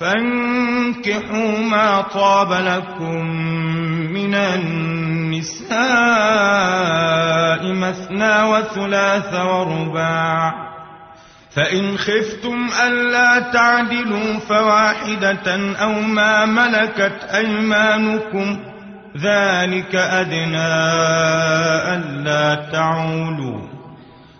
فانكحوا ما طاب لكم من النساء مثنى وثلاث ورباع. فإن خفتم ألا تعدلوا فواحدة أو ما ملكت أيمانكم ذلك أدنى ألا تعولوا.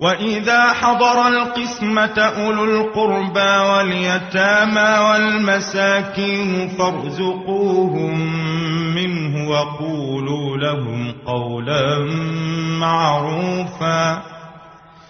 وإذا حضر القسمة أولو القربى واليتامى والمساكين فارزقوهم منه وقولوا لهم قولا معروفا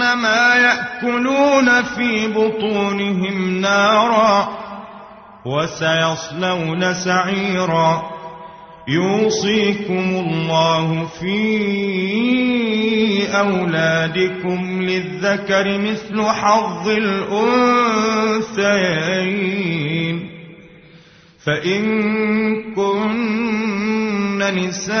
إنما يأكلون في بطونهم نارا وسيصلون سعيرا. يوصيكم الله في أولادكم للذكر مثل حظ الأنثيين. فإن كن نساء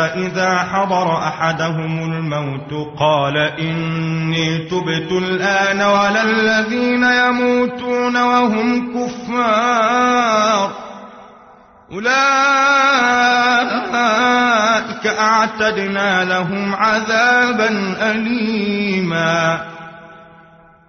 إذا حضر أحدهم الموت قال إني تبت الآن ولا الذين يموتون وهم كفار. أولئك أعتدنا لهم عذابا أليما.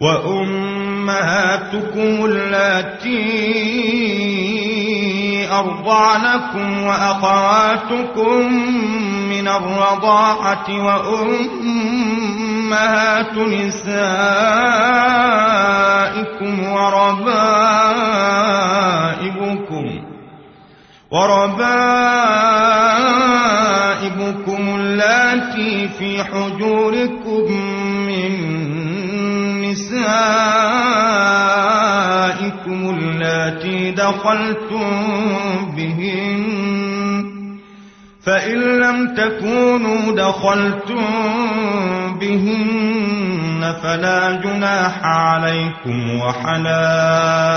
وأمهاتكم اللاتي أرضعنكم وأخواتكم من الرضاعة وأمهات نسائكم وربائبكم وربائبكم اللاتي في حجوركم نسائكم اللاتي دخلتم بهن. فإن لم تكونوا دخلتم بهن فلا جناح عليكم وحلائل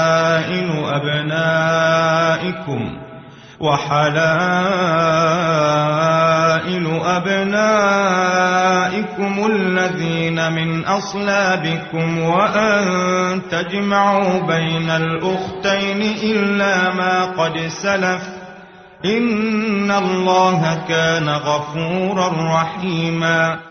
أبنائكم وحلائل أبنائكم الذين من أصلابكم وأن تجمعوا بين الأختين إلا ما قد سلف إن الله كان غفورا رحيما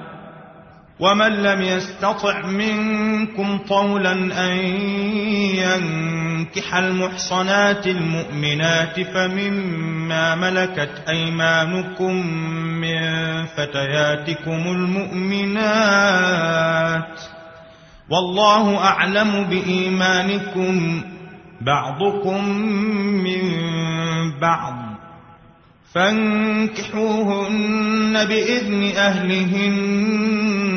ومن لم يستطع منكم طولا أن ينكح المحصنات المؤمنات فمما ملكت أيمانكم من فتياتكم المؤمنات والله أعلم بإيمانكم بعضكم من بعض فانكحوهن بإذن أهلهن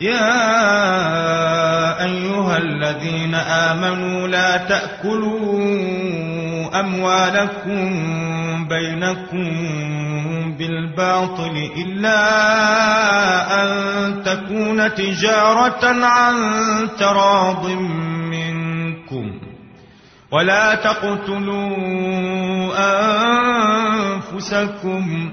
يا أيها الذين آمنوا لا تأكلوا أموالكم بينكم بالباطل إلا أن تكون تجارة عن تراض منكم ولا تقتلوا أنفسكم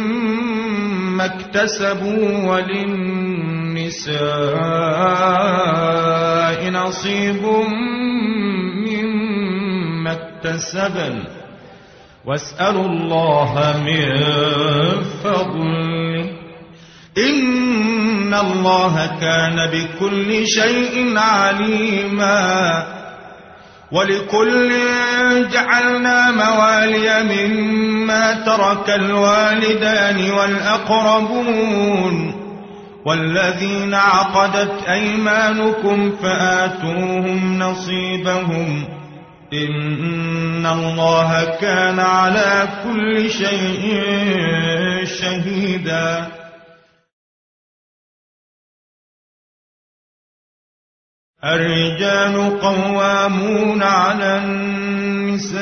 اكتسبوا وللنساء نصيب مما اكتسبن. واسألوا الله من فضله. إن الله كان بكل شيء عليما. ولكل جعلنا موالي مما ترك الوالدان والأقربون والذين عقدت أيمانكم فآتوهم نصيبهم إن الله كان على كل شيء شهيداً. الرجال قوامون على النساء.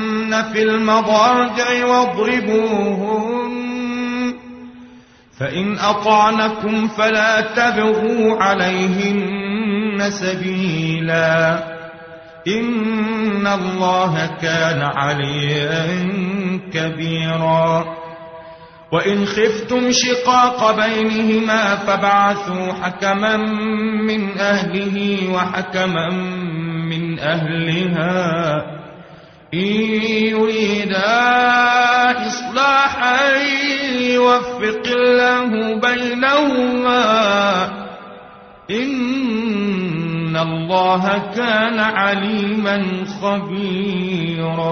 في المضاجع واضربوهن فإن أطعنكم فلا تبغوا عليهن سبيلا. إن الله كان عليا كبيرا. وإن خفتم شقاق بينهما فبعثوا حكما من أهله وحكما من أهلها. إن يريدا إصلاحا يوفق الله بينهما إن الله كان عليما خبيرا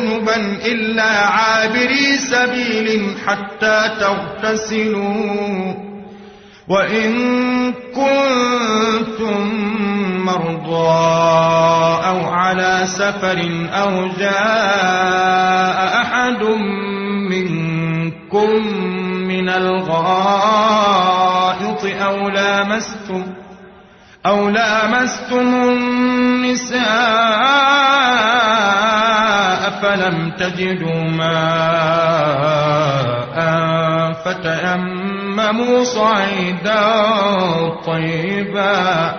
جنبا إلا عابري سبيل حتى تغتسلوا. وإن كنتم مرضى أو على سفر أو جاء أحد منكم من الغائط أو لامستم أو لامستم النساء فلم تجدوا ماء فتيمموا صعيدا طيبا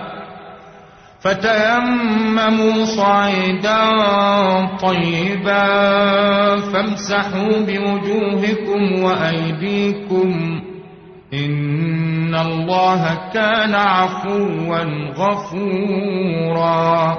فتيمموا صعيدا طيبا فامسحوا بوجوهكم وأيديكم إن الله كان عفوا غفورا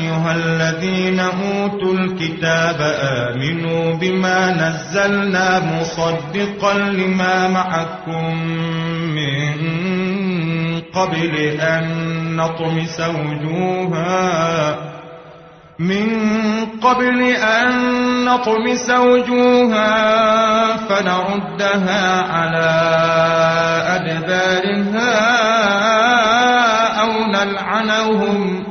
الذين أوتوا الكتاب آمنوا بما نزلنا مصدقا لما معكم من قبل أن نطمس وجوها من قبل أن نطمس وجوها فنردها على أدبارها أو نلعنهم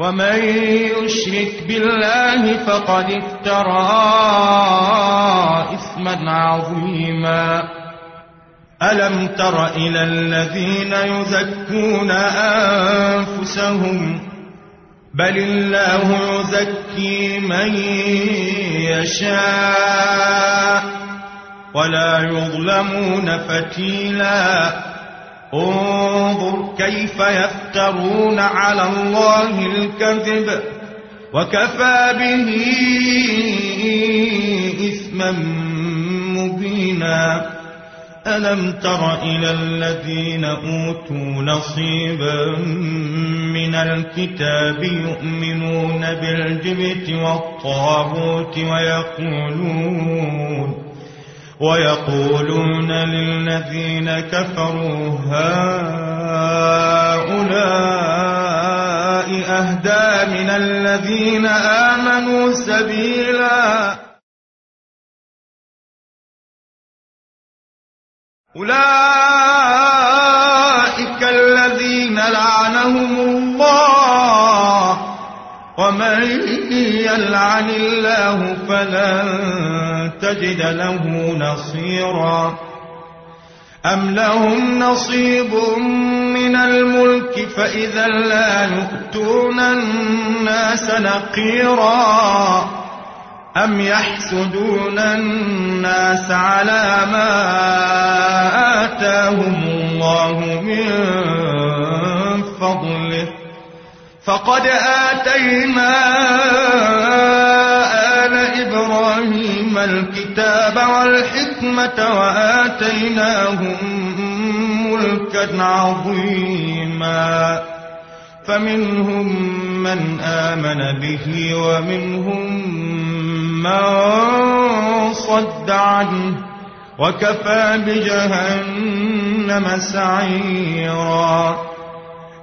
ومن يشرك بالله فقد افترى إثما عظيما. ألم تر إلى الذين يزكون أنفسهم؟ بل الله يزكي من يشاء. ولا يظلمون فتيلا. انظر كيف يفترون على الله الكذب وكفى به إثما مبينا. ألم تر إلى الذين أوتوا نصيبا من الكتاب يؤمنون بالجبت والطاغوت ويقولون ويقولون للذين كفروا هؤلاء أهدى من الذين آمنوا سبيلا. أولئك الذين لعنهم الله. ومن يلعن الله فلن تجد له نصيرا. أم لهم نصيب من الملك فإذا لا يؤتون الناس نقيرا. أم يحسدون الناس على ما آتاهم الله من فضله. فقد آتينا إبراهيم الكتاب والحكمة وآتيناهم ملكا عظيما. فمنهم من آمن به ومنهم من صد عنه وكفى بجهنم سعيرا.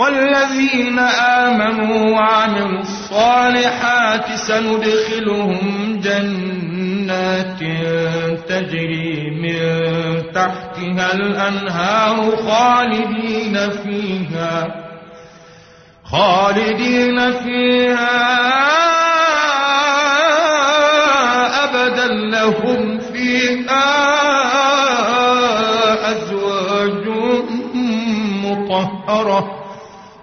والذين آمنوا وعملوا الصالحات سندخلهم جنات تجري من تحتها الأنهار خالدين فيها خالدين فيها أبدا. لهم فيها أزواج مطهرة.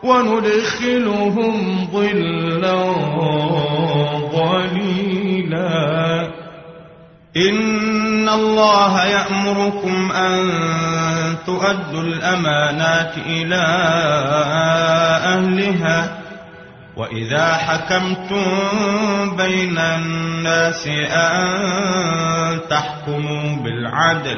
وندخلهم ظلا قليلا إن الله يأمركم أن تؤدوا الأمانات إلى أهلها. وإذا حكمتم بين الناس أن تحكموا بالعدل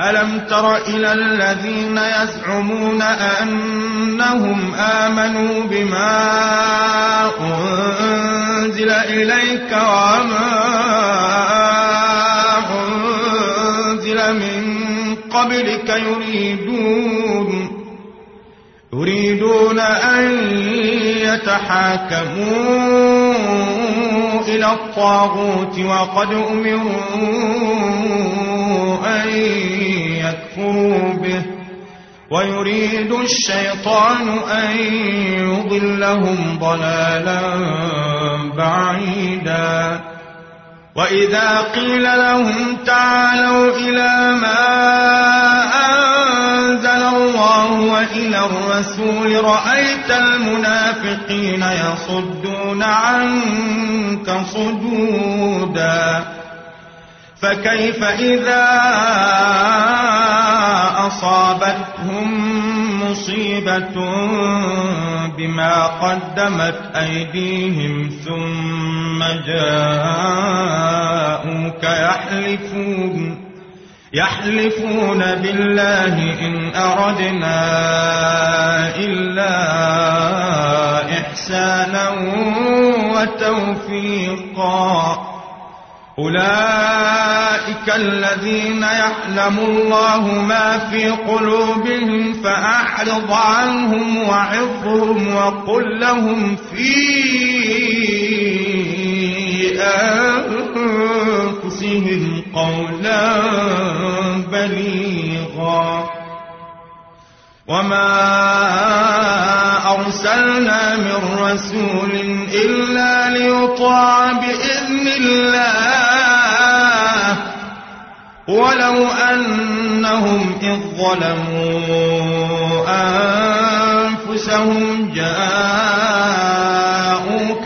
ألم تر إلى الذين يزعمون أنهم آمنوا بما أنزل إليك وما أنزل من قبلك يريدون يريدون أن يتحاكموا إلى الطاغوت وقد أمروا أن يكفروا به. ويريد الشيطان أن يضلهم ضلالا بعيدا. وإذا قيل لهم تعالوا إلى ما أنزل الله وإلى الرسول رأيت المنافقين يصدون عنك صدودا. فكيف إذا أصابتهم مصيبة بما قدمت أيديهم ثم جاءوك يحلفون؟ يحلفون بالله إن أردنا إلا إحسانا وتوفيقا. أولئك الذين يعلم الله ما في قلوبهم فأعرض عنهم وعظهم وقل لهم في أنفسهم قولا بليغا. وما أرسلنا من رسول إلا ليطاع بإذن الله. ولو أنهم إذ ظلموا أنفسهم جاءوك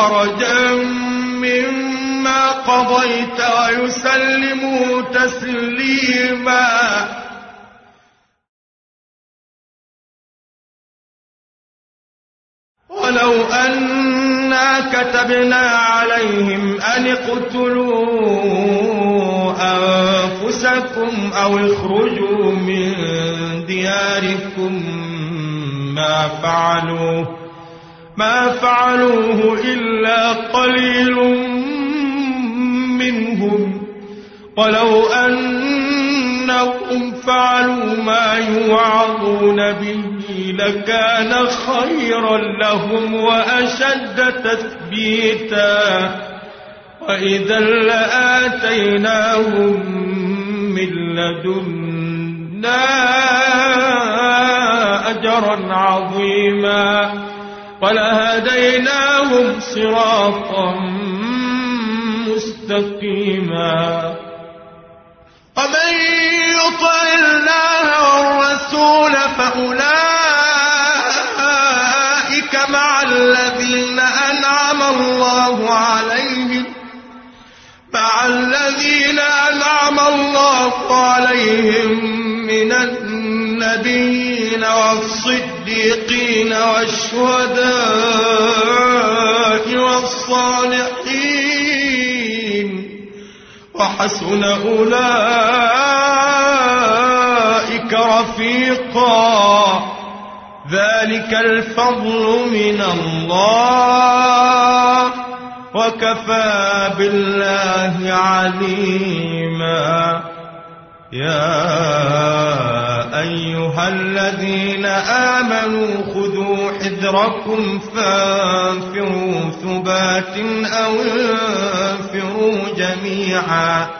حرجا مما قضيت ويسلموا تسليما. ولو أنا كتبنا عليهم أن اقتلوا أنفسكم أو اخرجوا من دياركم ما فعلوه ما فعلوه إلا قليل منهم. ولو أنهم فعلوا ما يوعظون به لكان خيرا لهم وأشد تثبيتا. وإذا لآتيناهم من لدنا أجرا عظيما. ولهديناهم صراطا مستقيما. ومن يطع الله والرسول فأولئك مع الله عليهم مع الذين أنعم الله عليهم من النبيين والصديقين والشهداء والصالحين. وحسن أولئك رفيقا. ذلك الفضل من الله. وكفى بالله عليما. يا أيها الذين آمنوا خذوا حذركم فانفروا ثبات أو انفروا جميعا.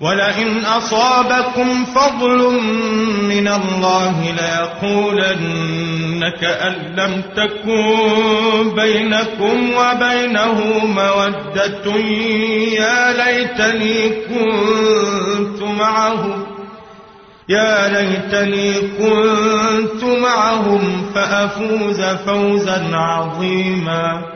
ولئن أصابكم فضل من الله ليقولن كأن لم تكن بينكم وبينه مودة. يا ليتني كنت معهم يا ليتني كنت معهم فأفوز فوزا عظيما.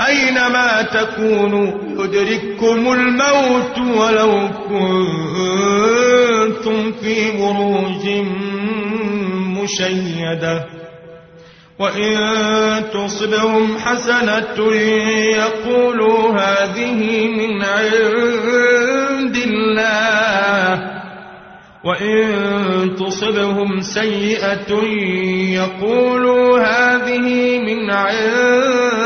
أينما تكونوا يدرككم الموت ولو كنتم في بروج مشيدة وإن تصبهم حسنة يقولوا هذه من عند الله وإن تصبهم سيئة يقولوا هذه من عندك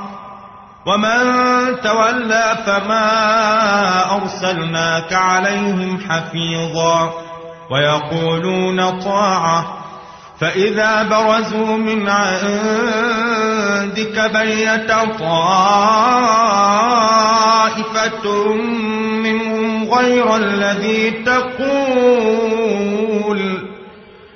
ومن تولى فما أرسلناك عليهم حفيظا ويقولون طاعة فإذا برزوا من عندك بيت طائفة منهم غير الذي تقول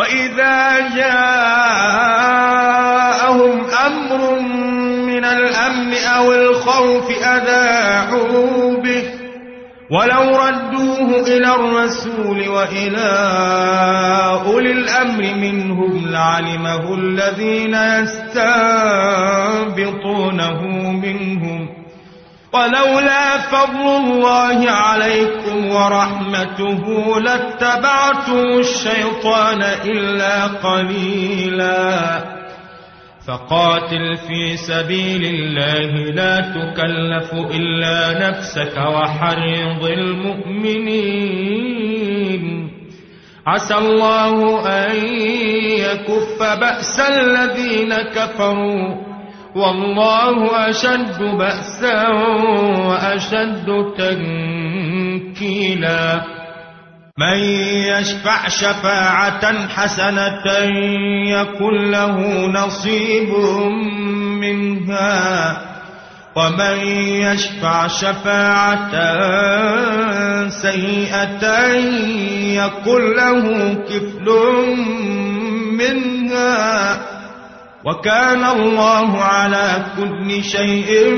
وإذا جاءهم أمر من الأمن أو الخوف أذاعوا به ولو ردوه إلى الرسول وإلى أولي الأمر منهم لعلمه الذين يستنبطونه منهم ولولا فضل الله عليكم ورحمته لاتبعتم الشيطان إلا قليلا. فقاتل في سبيل الله لا تكلف إلا نفسك وحرض المؤمنين. عسى الله أن يكف بأس الذين كفروا والله أشد بأسا وأشد تنكيلا. من يشفع شفاعة حسنة يكن له نصيب منها. ومن يشفع شفاعة سيئة يكن له كفل منها. وكان الله على كل شيء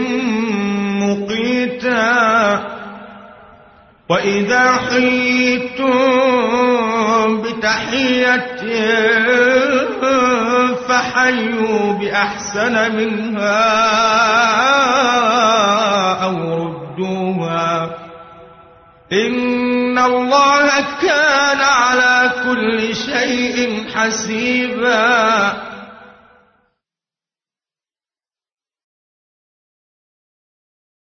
مقيتا. وإذا حييتم بتحية فحيوا بأحسن منها أو ردوها. إن الله كان على كل شيء حسيبا.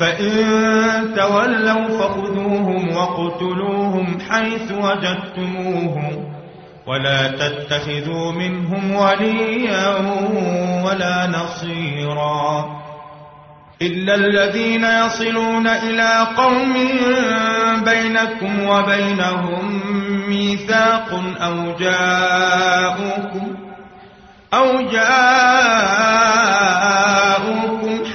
فإن تولوا فخذوهم وقتلوهم حيث وجدتموهم ولا تتخذوا منهم وليا ولا نصيرا إلا الذين يصلون إلى قوم بينكم وبينهم ميثاق أو جاءوكم أو جاءوكم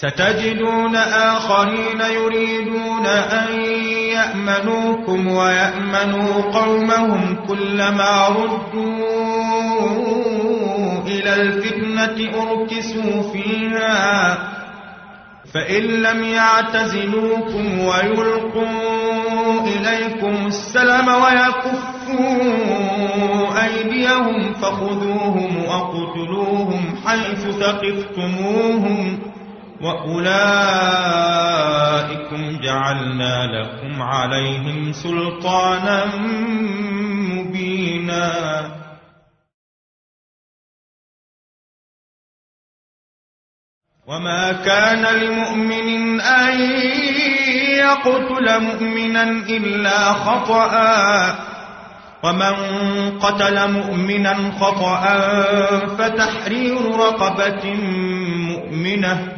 ستجدون آخرين يريدون أن يأمنوكم ويأمنوا قومهم كلما ردوا إلى الفتنة أركسوا فيها فإن لم يعتزلوكم ويلقوا إليكم السلام ويكفوا أيديهم فخذوهم وأقتلوهم حيث ثقفتموهم وأولئكم جعلنا لكم عليهم سلطانا مبينا وما كان لمؤمن أن يقتل مؤمنا إلا خطأ ومن قتل مؤمنا خطأ فتحرير رقبة مؤمنة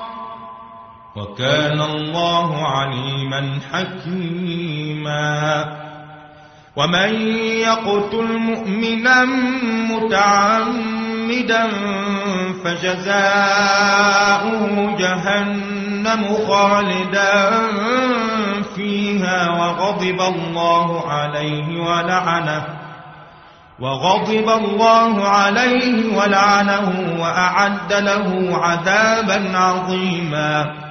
وكان الله عليما حكيما. ومن يقتل مؤمنا متعمدا فجزاؤه جهنم خالدا فيها وغضب الله عليه ولعنه وغضب الله عليه ولعنه وأعد له عذابا عظيما.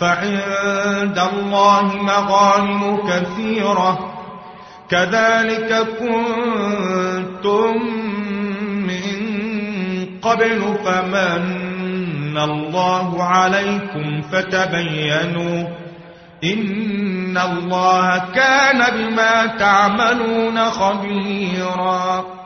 فعند الله مغانم كثيرة. كذلك كنتم من قبل فمن الله عليكم فتبينوا إن الله كان بما تعملون خبيراً.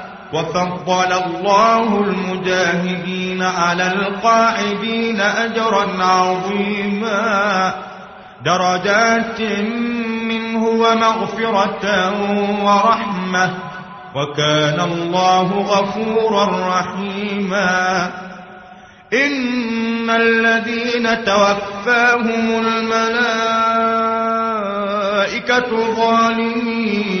وفضل الله المجاهدين على القاعدين أجرا عظيما. درجات منه ومغفرة ورحمة. وكان الله غفورا رحيما. إن الذين توفاهم الملائكة ظالمين.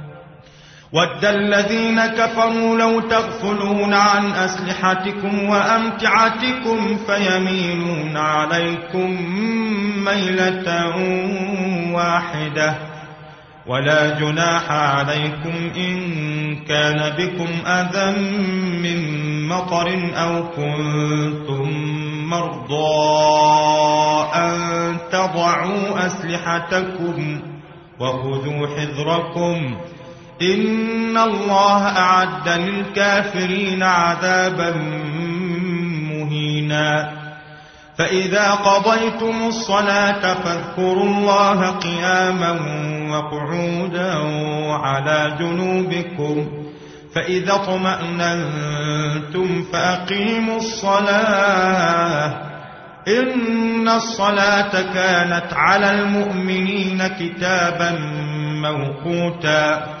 ود الذين كفروا لو تغفلون عن أسلحتكم وأمتعتكم فيميلون عليكم ميلة واحدة. ولا جناح عليكم إن كان بكم أذى من مطر أو كنتم مرضى أن تضعوا أسلحتكم وخذوا حذركم إن الله أعد للكافرين عذابا مهينا. فإذا قضيتم الصلاة فاذكروا الله قياما وقعودا وعلى جنوبكم. فإذا اطمأننتم فأقيموا الصلاة. إن الصلاة كانت على المؤمنين كتابا موقوتا.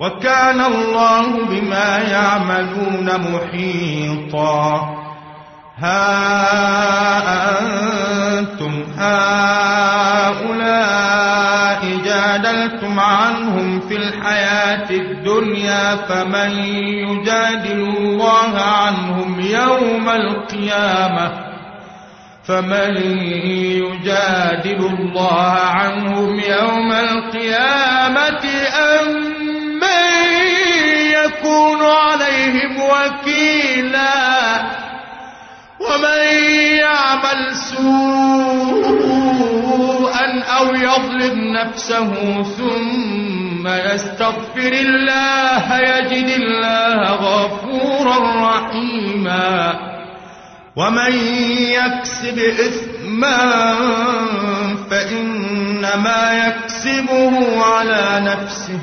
وكان الله بما يعملون محيطا. ها أنتم هؤلاء جادلتم عنهم في الحياة الدنيا فمن يجادل الله عنهم يوم القيامة؟ فمن يجادل الله عنهم يوم القيامة عليهم وكيلا ومن يعمل سوءا أو يظلم نفسه ثم يستغفر الله يجد الله غفورا رحيما ومن يكسب إثما فإنما يكسبه على نفسه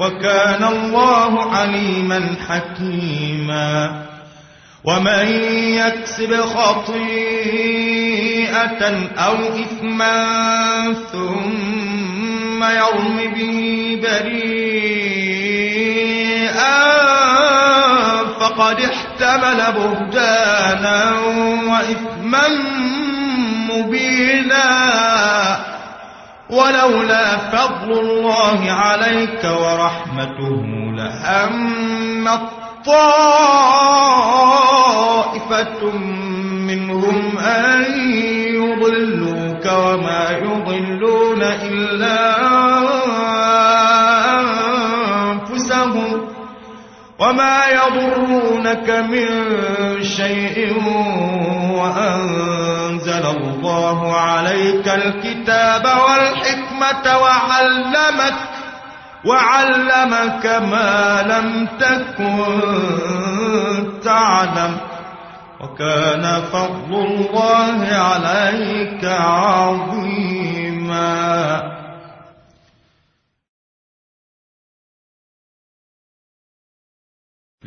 وكان الله عليما حكيما. ومن يكسب خطيئة أو إثما ثم يرم به بريئا فقد احتمل بهتانا وإثما مبينا. ولولا فضل الله عليك ورحمته لهم طائفة منهم أن يضلوك وما يضلون إلا وما يضرونك من شيء وأنزل الله عليك الكتاب والحكمة وعلمك وعلمك ما لم تكن تعلم وكان فضل الله عليك عظيما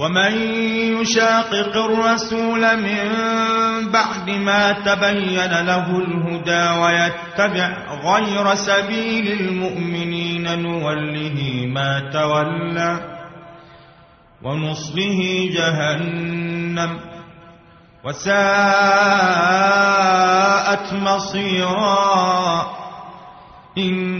ومن يشاقق الرسول من بعد ما تبين له الهدى ويتبع غير سبيل المؤمنين نوله ما تولى ونصله جهنم وساءت مصيرا إن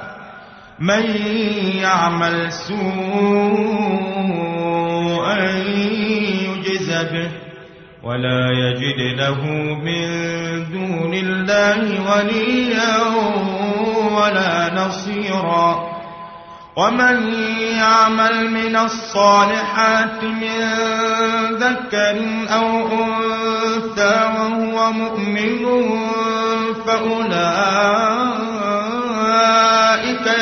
من يعمل سوءا يجز به ولا يجد له من دون الله وليا ولا نصيرا. ومن يعمل من الصالحات من ذكر أو أنثى وهو مؤمن فأولئك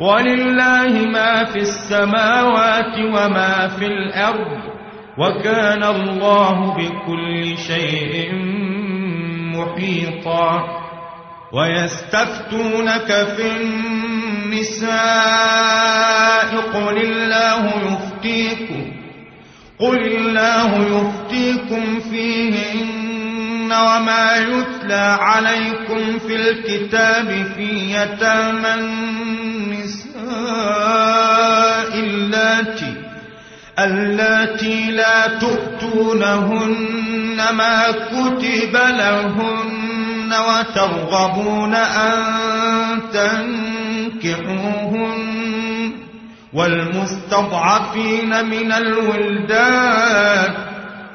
ولله ما في السماوات وما في الأرض وكان الله بكل شيء محيطا ويستفتونك في النساء قل الله يفتيكم قل الله يفتيكم فيهن وما يتلى عليكم في الكتاب في يتامى النساء اللاتي اللاتي لا تؤتونهن ما كتب لهن وترغبون أن تنكحوهن والمستضعفين من الولدان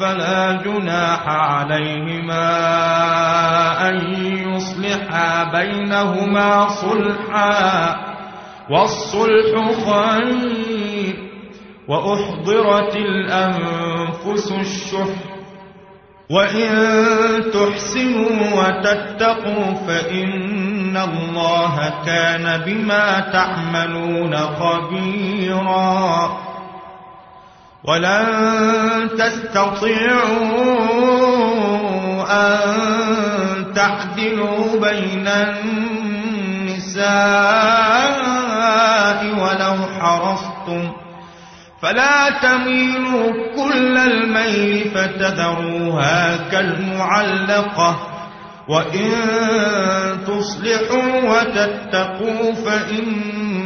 فلا جناح عليهما أن يصلحا بينهما صلحا والصلح خير وأحضرت الأنفس الشح وإن تحسنوا وتتقوا فإن الله كان بما تعملون خبيرا ولن تستطيعوا أن تعدلوا بين النساء ولو حرصتم. فلا تميلوا كل الميل فتذروها كالمعلقة. وإن تصلحوا وتتقوا فإن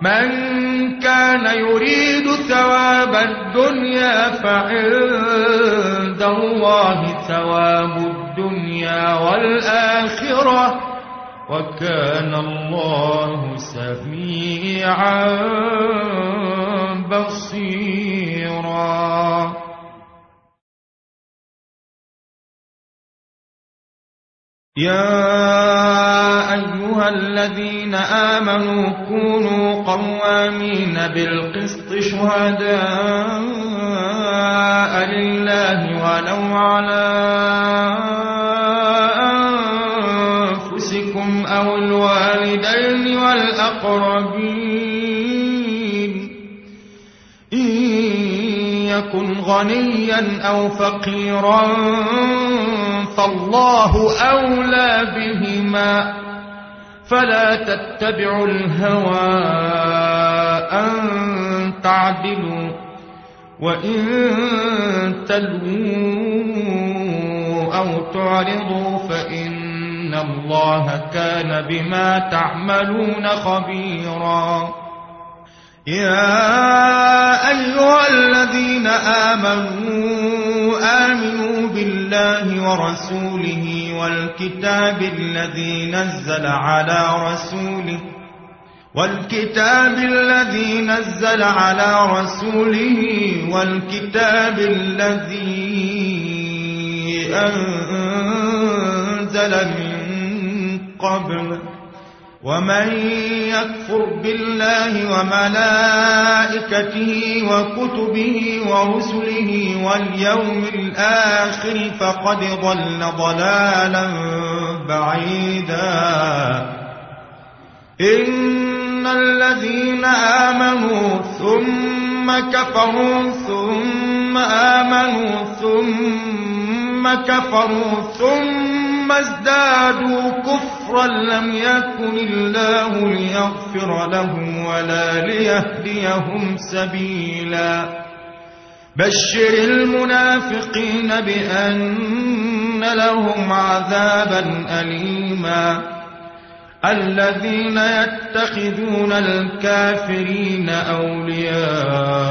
من كان يريد ثواب الدنيا فعند الله ثواب الدنيا والآخرة وكان الله سميعا بصيرا. يا أيها الذين آمنوا كونوا قوامين بالقسط شهداء لله ولو على أنفسكم أو الوالدين والأقربين. إن يكن غنيا أو فقيرا فالله أولى بهما فلا تتبعوا الهوى أن تعدلوا وإن تلووا أو تعرضوا فإن الله كان بما تعملون خبيرا. يا أيها الذين آمنوا آمنوا بالله ورسوله والكتاب الذي نزل على رسوله والكتاب الذي نزل على رسوله والكتاب الذي أنزل من قبل ومن يكفر بالله وملائكته وكتبه ورسله واليوم الآخر فقد ضل ضلالا بعيدا. إن الذين آمنوا ثم كفروا ثم آمنوا ثم كفروا ثم ازدادوا كفرا لم يكن الله ليغفر لهم ولا ليهديهم سبيلا. بشر المنافقين بأن لهم عذابا أليما. الذين يتخذون الكافرين أولياء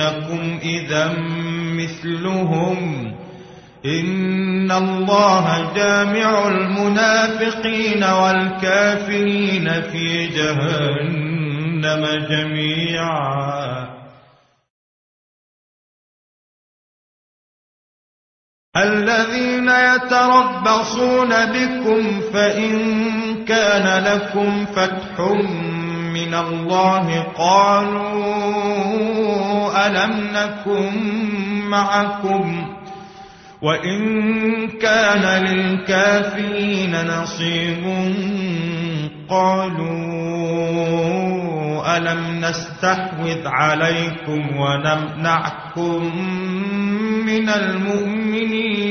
إنكم إذا مثلهم إن الله جامع المنافقين والكافرين في جهنم جميعا الذين يتربصون بكم فإن كان لكم فتح من الله قالوا ألم نكن معكم ؟ وإن كان للكافرين نصيب قالوا ألم نستحوذ عليكم ونمنعكم من المؤمنين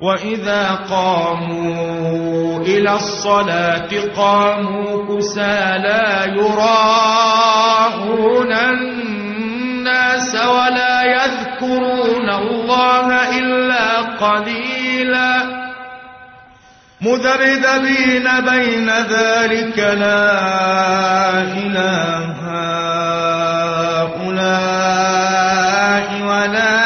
وإذا قاموا إلى الصلاة قاموا كسالى يراءون الناس ولا يذكرون الله إلا قليلا مذبذبين بين ذلك لا إله هؤلاء ولا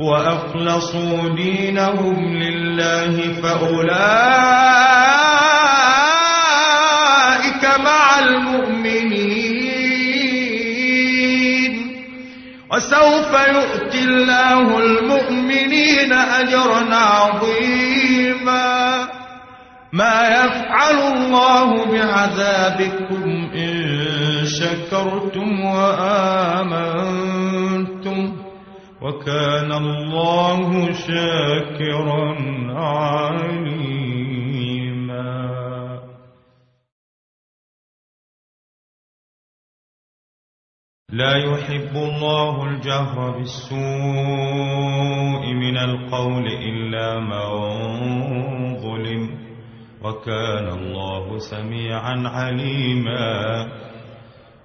وأخلصوا دينهم لله فأولئك مع المؤمنين. وسوف يؤتي الله المؤمنين أجرا عظيما. ما يفعل الله بعذابكم إن شكرتم وآمنتم. وكان الله شاكرا عليما. لا يحب الله الجهر بالسوء من القول إلا من ظلم. وكان الله سميعا عليما.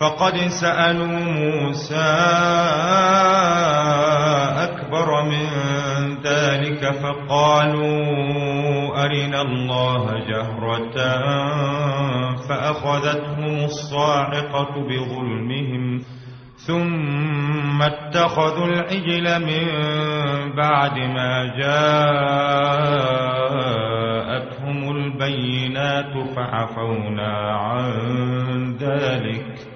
فقد سألوا موسى أكبر من ذلك فقالوا أرنا الله جهرة فأخذتهم الصاعقة بظلمهم ثم اتخذوا العجل من بعد ما جاءتهم البينات فعفونا عن ذلك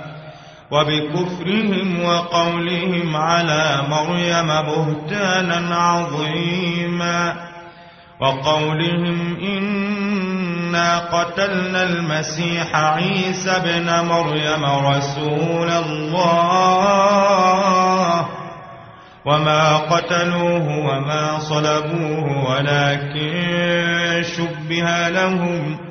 وبكفرهم وقولهم على مريم بهتانا عظيما وقولهم إنا قتلنا المسيح عيسى بن مريم رسول الله وما قتلوه وما صلبوه ولكن شبه لهم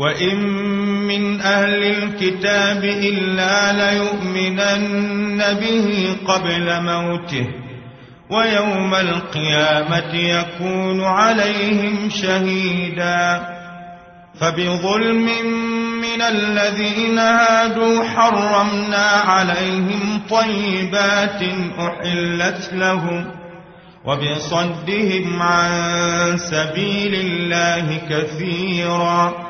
وإن من أهل الكتاب إلا ليؤمنن به قبل موته ويوم القيامة يكون عليهم شهيدا فبظلم من الذين هادوا حرمنا عليهم طيبات أحلت لهم وبصدهم عن سبيل الله كثيرا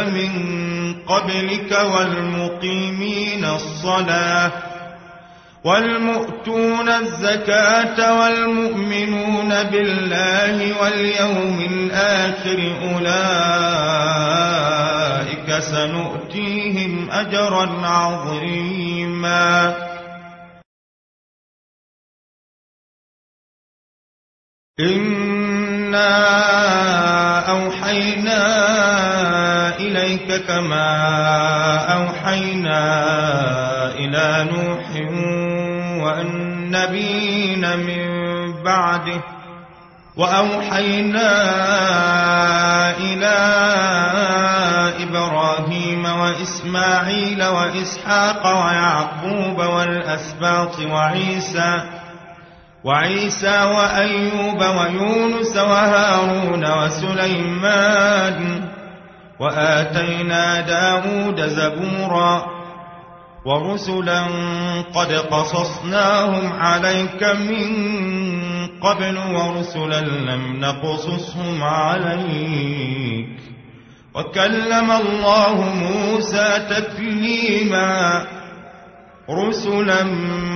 من قبلك والمقيمين الصلاة والمؤتون الزكاة والمؤمنون بالله واليوم الآخر أولئك سنؤتيهم أجرا عظيما. إنا أوحينا إليك كما أوحينا إلى نوح والنبيين من بعده وأوحينا إلى إبراهيم وإسماعيل وإسحاق ويعقوب والأسباط وعيسى وعيسى وأيوب ويونس وهارون وسليمان وآتينا داود زبورا ورسلا قد قصصناهم عليك من قبل ورسلا لم نقصصهم عليك. وكلم الله موسى تكليما رسلا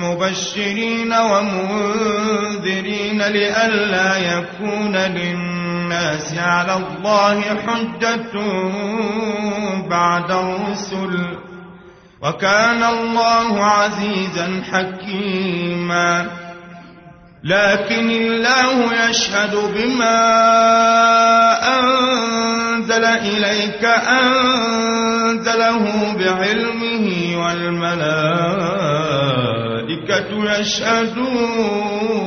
مبشرين ومنذرين لئلا يكون للناس على الله حجة بعد الرسل. وكان الله عزيزا حكيما. لكن الله يشهد بما أنزل إليك أنزله بعلمه والملائكة يشهدون.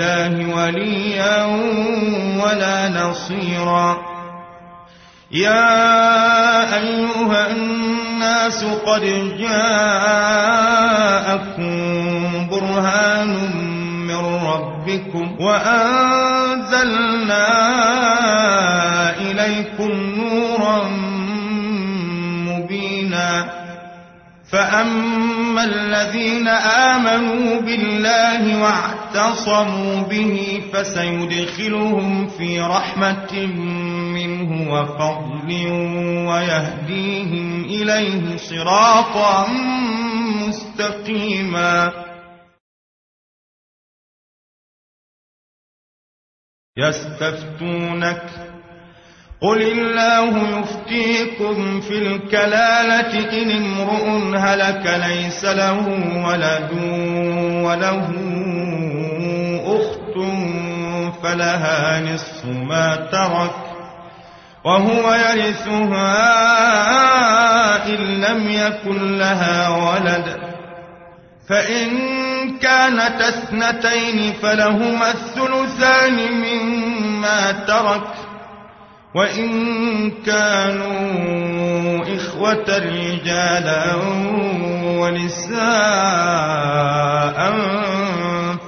الله وليا ولا نصيرا. يا أيها الناس قد جاءكم برهان من ربكم وأنزلنا إليكم نورا مبينا. فأما الذين آمنوا بالله واعتصموا به فسيدخلهم في رحمة منه وفضل ويهديهم إليه صراطا مستقيما. يستفتونك قل الله يفتيكم في الكلالة إن امرؤ هلك ليس له ولد وله فلها نصف ما ترك وهو يرثها إن لم يكن لها ولد فإن كانت اثنتين فلهما الثلثان مما ترك وإن كانوا إخوة رجالا ونساء